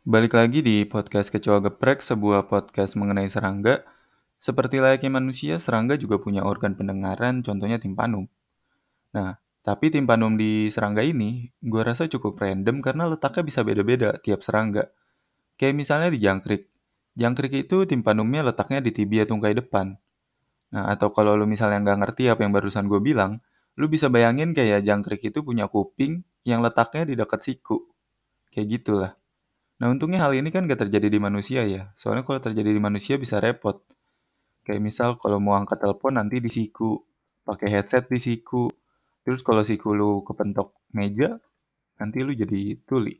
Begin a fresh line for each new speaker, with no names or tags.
Balik lagi di podcast Kecoa Geprek, sebuah podcast mengenai serangga. Seperti layaknya manusia, serangga juga punya organ pendengaran, contohnya timpanum. Nah, tapi timpanum di serangga ini, gue rasa cukup random karena letaknya bisa beda-beda tiap serangga. Kayak misalnya di jangkrik. Jangkrik itu timpanumnya letaknya di tibia tungkai depan. Nah, atau kalau lu misalnya nggak ngerti apa yang barusan gue bilang, lu bisa bayangin kayak jangkrik itu punya kuping yang letaknya di dekat siku. Kayak gitulah. Nah untungnya hal ini kan gak terjadi di manusia ya. Soalnya kalau terjadi di manusia bisa repot. Kayak misal kalau mau angkat telepon nanti di siku. Pakai headset di siku. Terus kalau siku lu kepentok meja, nanti lu jadi tuli.